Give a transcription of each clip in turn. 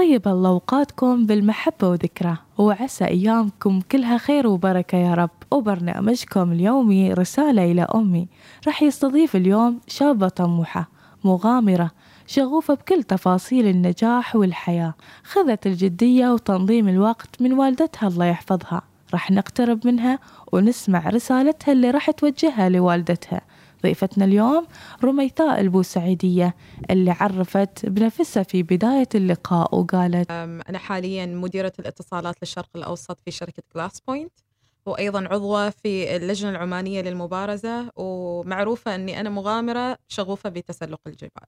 طيب الله أوقاتكم بالمحبة وذكرى وعسى أيامكم كلها خير وبركة يا رب. وبرنامجكم اليومي رسالة إلى أمي. راح يستضيف اليوم شابة طموحة مغامرة شغوفة بكل تفاصيل النجاح والحياة. خذت الجدية وتنظيم الوقت من والدتها الله يحفظها. راح نقترب منها ونسمع رسالتها اللي راح توجهها لوالدتها. ضيفتنا اليوم رميثاء البوسعيدية اللي عرفت بنفسها في بداية اللقاء وقالت أنا حاليا مديرة الاتصالات للشرق الأوسط في شركة GlassPoint وأيضا عضوة في اللجنة العمانية للمبارزة ومعروفة أني أنا مغامرة شغوفة بتسلق الجبال.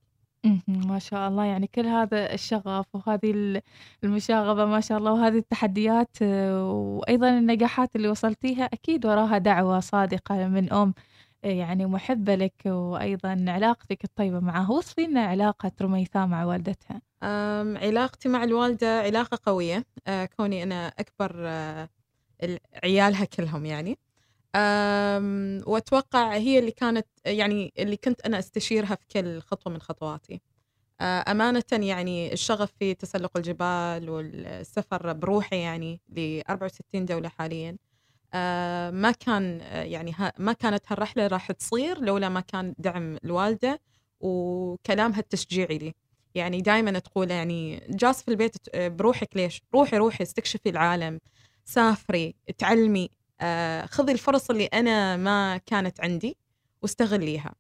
ما شاء الله. يعني كل هذا الشغف وهذه المشاغبة ما شاء الله وهذه التحديات وأيضا النجاحات اللي وصلتيها أكيد وراها دعوة صادقة من أم يعني محبة لك وأيضا علاقتك الطيبة معها وصفي لنا علاقة رميثاء مع والدتها. علاقتي مع الوالدة علاقة قوية. أه، كوني أنا أكبر أه، عيالها كلهم يعني. وأتوقع هي اللي كانت يعني اللي كنت أنا أستشيرها في كل خطوة من خطواتي. أه، أمانة يعني الشغف في تسلق الجبال والسفر بروحي يعني ل 64 دولة حالياً. ما كان آه، يعني ما كانت هالرحلة راح تصير لولا ما كان دعم الوالدة وكلامها التشجيعي لي. يعني دائما تقول يعني جاس في البيت آه، بروحك ليش؟ روحي روحي استكشفي العالم سافري تعلمي خذي الفرص اللي أنا ما كانت عندي واستغليها.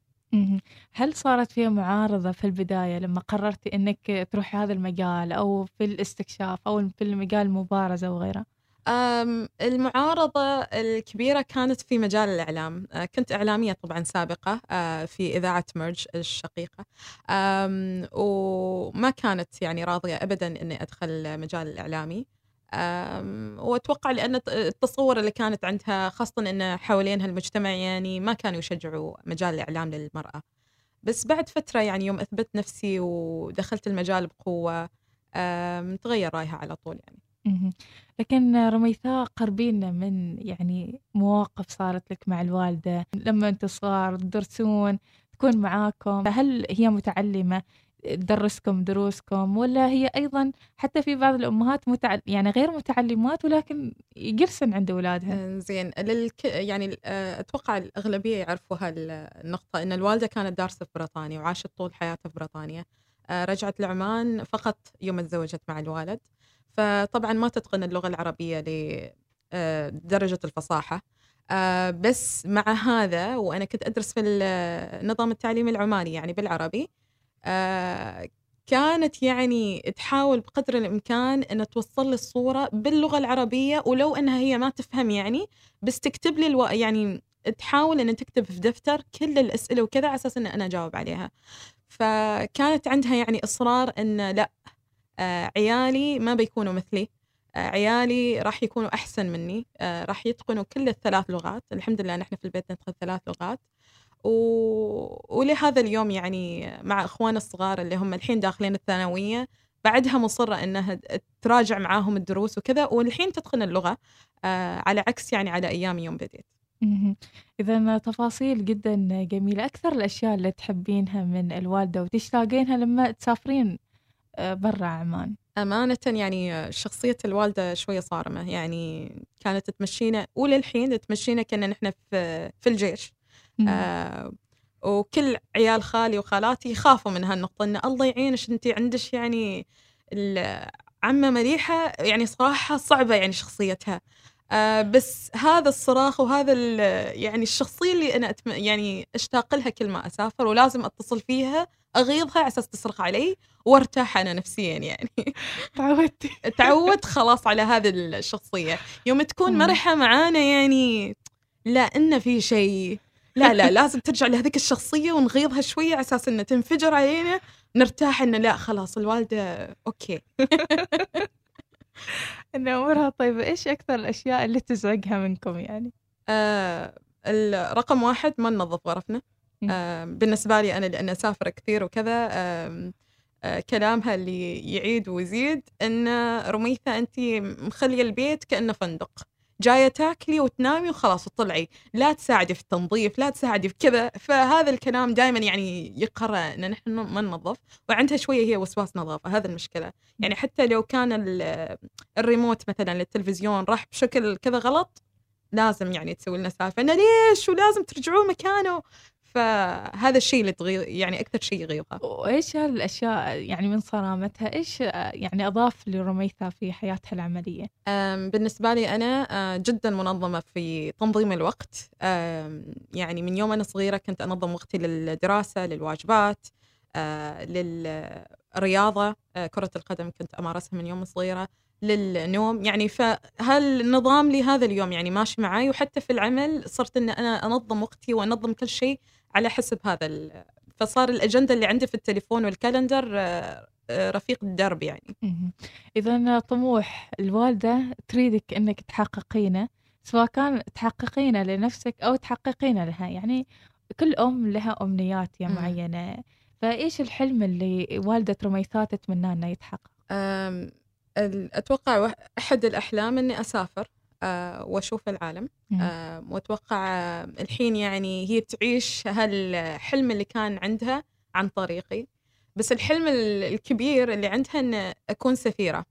هل صارت فيها معارضة في البداية لما قررتي إنك تروحي هذا المجال أو في الاستكشاف أو في المجال المبارزة وغيرها؟ المعارضة الكبيرة كانت في مجال الإعلام. أه، كنت إعلامية طبعا سابقة أه، في إذاعة مرج الشقيقة. وما كانت يعني راضية أبدا أني أدخل مجال الإعلامي. وأتوقع لأن التصور اللي كانت عندها خاصة أن حوالينها المجتمع يعني ما كانوا يشجعوا مجال الإعلام للمرأة. بس بعد فترة يعني يوم أثبت نفسي ودخلت المجال بقوة تغير رأيها على طول يعني. لكن رميثاء قربينا من يعني مواقف صارت لك مع الوالدة لما أنت صغار تدرسون تكون معاكم هل هي متعلمة تدرسكم دروسكم ولا هي أيضا حتى في بعض الأمهات متعل... يعني غير متعلمات ولكن يجلسن عند أولادها؟ زين للك... يعني أتوقع الأغلبية يعرفوا هالنقطة أن الوالدة كانت دارسة في بريطانيا وعاشت طول حياتها في بريطانيا. رجعت لعمان فقط يوم تزوجت مع الوالد. فطبعا ما تتقن اللغة العربية لدرجة آه، الفصاحة. آه، بس مع هذا وأنا كنت أدرس في النظام التعليمي العماني يعني بالعربي آه، كانت يعني تحاول بقدر الإمكان أن توصل لي الصورة باللغة العربية ولو أنها هي ما تفهم يعني بس تكتب لي ألو... يعني تحاول أن تكتب في دفتر كل الأسئلة وكذا على أساس أن أنا أجاوب عليها. فكانت عندها يعني إصرار أن لأ آه، عيالي ما بيكونوا مثلي. آه، عيالي راح يكونوا أحسن مني. آه، راح يتقنوا كل الثلاث لغات. الحمد لله نحن في البيت نتقن ثلاث لغات. و... ولهذا اليوم يعني مع إخوان الصغار اللي هم الحين داخلين الثانوية بعدها مصرة إنها تراجع معاهم الدروس وكذا والحين تتقن اللغة. على عكس يعني على أيامي يوم بديت. إذا تفاصيل جدا جميلة. أكثر الأشياء اللي تحبينها من الوالدة وتشتاقينها لما تسافرين آه، برا عمان. أمانة يعني شخصية الوالدة شوية صارمة. يعني كانت تمشينا وللحين تمشينا كنا نحن في في الجيش. آه وكل عيال خالي وخالاتي يخافوا من هالنقطة إن الله يعينش أنت عندش يعني عمة مليحة يعني صراحة صعبة يعني شخصيتها. آه بس هذا الصراخ وهذا يعني الشخصية اللي أنا يعني أشتاق لها كل ما أسافر ولازم أتصل فيها أغيظها على أساس تصرخ علي وأرتاح أنا نفسيا يعني. تعودتي. تعودت خلاص على هذه الشخصية. يوم تكون مرحة معانا يعني لا إن في شيء. لا لا لازم ترجع لهذيك الشخصية ونغيظها شوية على أساس انها تنفجر علينا نرتاح إنه لا خلاص الوالدة أوكي. ان امورها طيبه إيش أكثر الأشياء اللي تزعجها منكم يعني؟ آه الرقم واحد ما ننظف غرفنا. بالنسبة لي أنا لأن أسافر كثير وكذا آه، كلامها اللي يعيد ويزيد أن رميثة أنت مخلية البيت كأنه فندق. جاية تاكلي وتنامي وخلاص وطلعي لا تساعدي في التنظيف لا تساعدي في كذا. فهذا الكلام دائما يعني يقرا ان نحن ما ننظف. وعندها شوية هي وسواس نظافة هذا المشكلة. يعني حتى لو كان ال- الريموت مثلا للتلفزيون راح بشكل كذا غلط لازم يعني تسوي لنا سالفة إنه ليش ولازم ترجعوه مكانه؟ فهذا الشيء اللي تغيظ يعني أكثر شيء يغيظها وإيش هالأشياء يعني من صرامتها إيش يعني أضاف لرميثا في حياتها العملية؟ أم، بالنسبة لي أنا أه، جدا منظمة في تنظيم الوقت. يعني من يوم أنا صغيرة كنت أنظم وقتي للدراسة للواجبات أه، للرياضة. أه، كرة القدم كنت أمارسها من يوم صغيرة للنوم. يعني فهالنظام لي هذا اليوم يعني ماشي معي وحتى في العمل صرت أن أنا أنظم وقتي وأنظم كل شيء على حسب هذا فصار الأجندة اللي عندي في التليفون والكالندر أه، أه، رفيق الدرب يعني. إذا طموح الوالدة تريدك إنك تحققينه سواء كان تحققينه لنفسك أو تحققينه لها. يعني كل أم لها أمنيات يعني مم. معينة. فإيش الحلم اللي والدة رميثا تتمنى إنه يتحقق؟ أم، ال- أتوقع وح- أحد أه، وأشوف العالم. وأتوقع أم، الحين يعني هي تعيش هالحلم اللي كان عندها عن طريقي. بس الحلم ال- الكبير اللي عندها إن أكون سفيرة.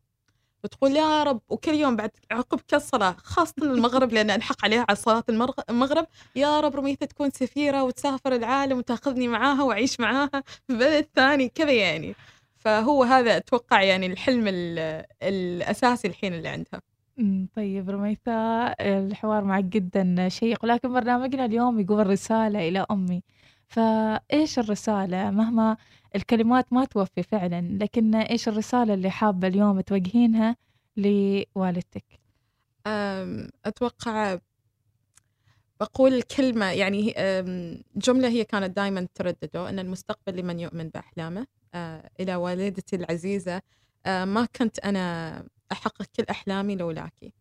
وتقول يا رب وكل يوم بعد عقب كل صلاة خاصة المغرب لأن ألحق عليها على المرغ- المغرب يا رب رميثة تكون سفيرة وتسافر العالم وتأخذني معاها وأعيش معاها في بلد ثاني كذا يعني. فهو هذا أتوقع يعني الحلم ال- الأساسي الحين اللي عندها. طيب رميثا الحوار معك جدا شيق ولكن برنامجنا اليوم يقول رسالة إلى أمي. فإيش الرسالة؟ مهما الكلمات ما توفي فعلا لكن إيش الرسالة اللي حابة اليوم توجهينها لوالدتك؟ أتوقع بقول كلمة يعني جملة هي كانت دائما تردده أن المستقبل لمن يؤمن بأحلامه. أه، إلى والدتي العزيزة. أه، ما كنت أنا أحقق كل أحلامي لولاكي.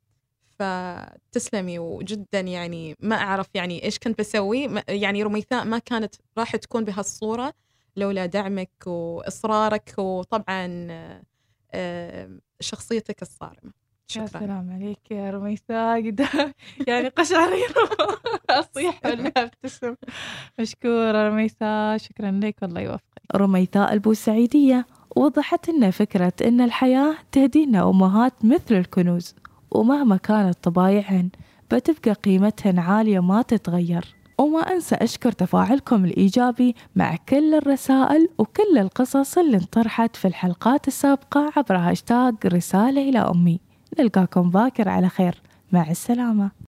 فتسلمي وجدا يعني ما أعرف يعني إيش كنت بسوي. يعني رميثاء ما كانت راح تكون بهالصورة لولا دعمك وإصرارك وطبعا أه، شخصيتك الصارمة. يا شكرا. سلام عليك يا رميثا قد يعني قشعرير. أصيح ولا أبتسم. مشكورة رميثا شكرا لك والله يوفقك. رميثاء البوسعيدية. وضحت لنا فكرة أن الحياة تهدينا أمهات مثل الكنوز ومهما كانت طبايعهن بتبقى قيمتهن عالية ما تتغير. وما أنسى أشكر تفاعلكم الإيجابي مع كل الرسائل وكل القصص اللي انطرحت في الحلقات السابقة عبر هاشتاج رسالة إلى أمي. نلقاكم باكر على خير. مع السلامة.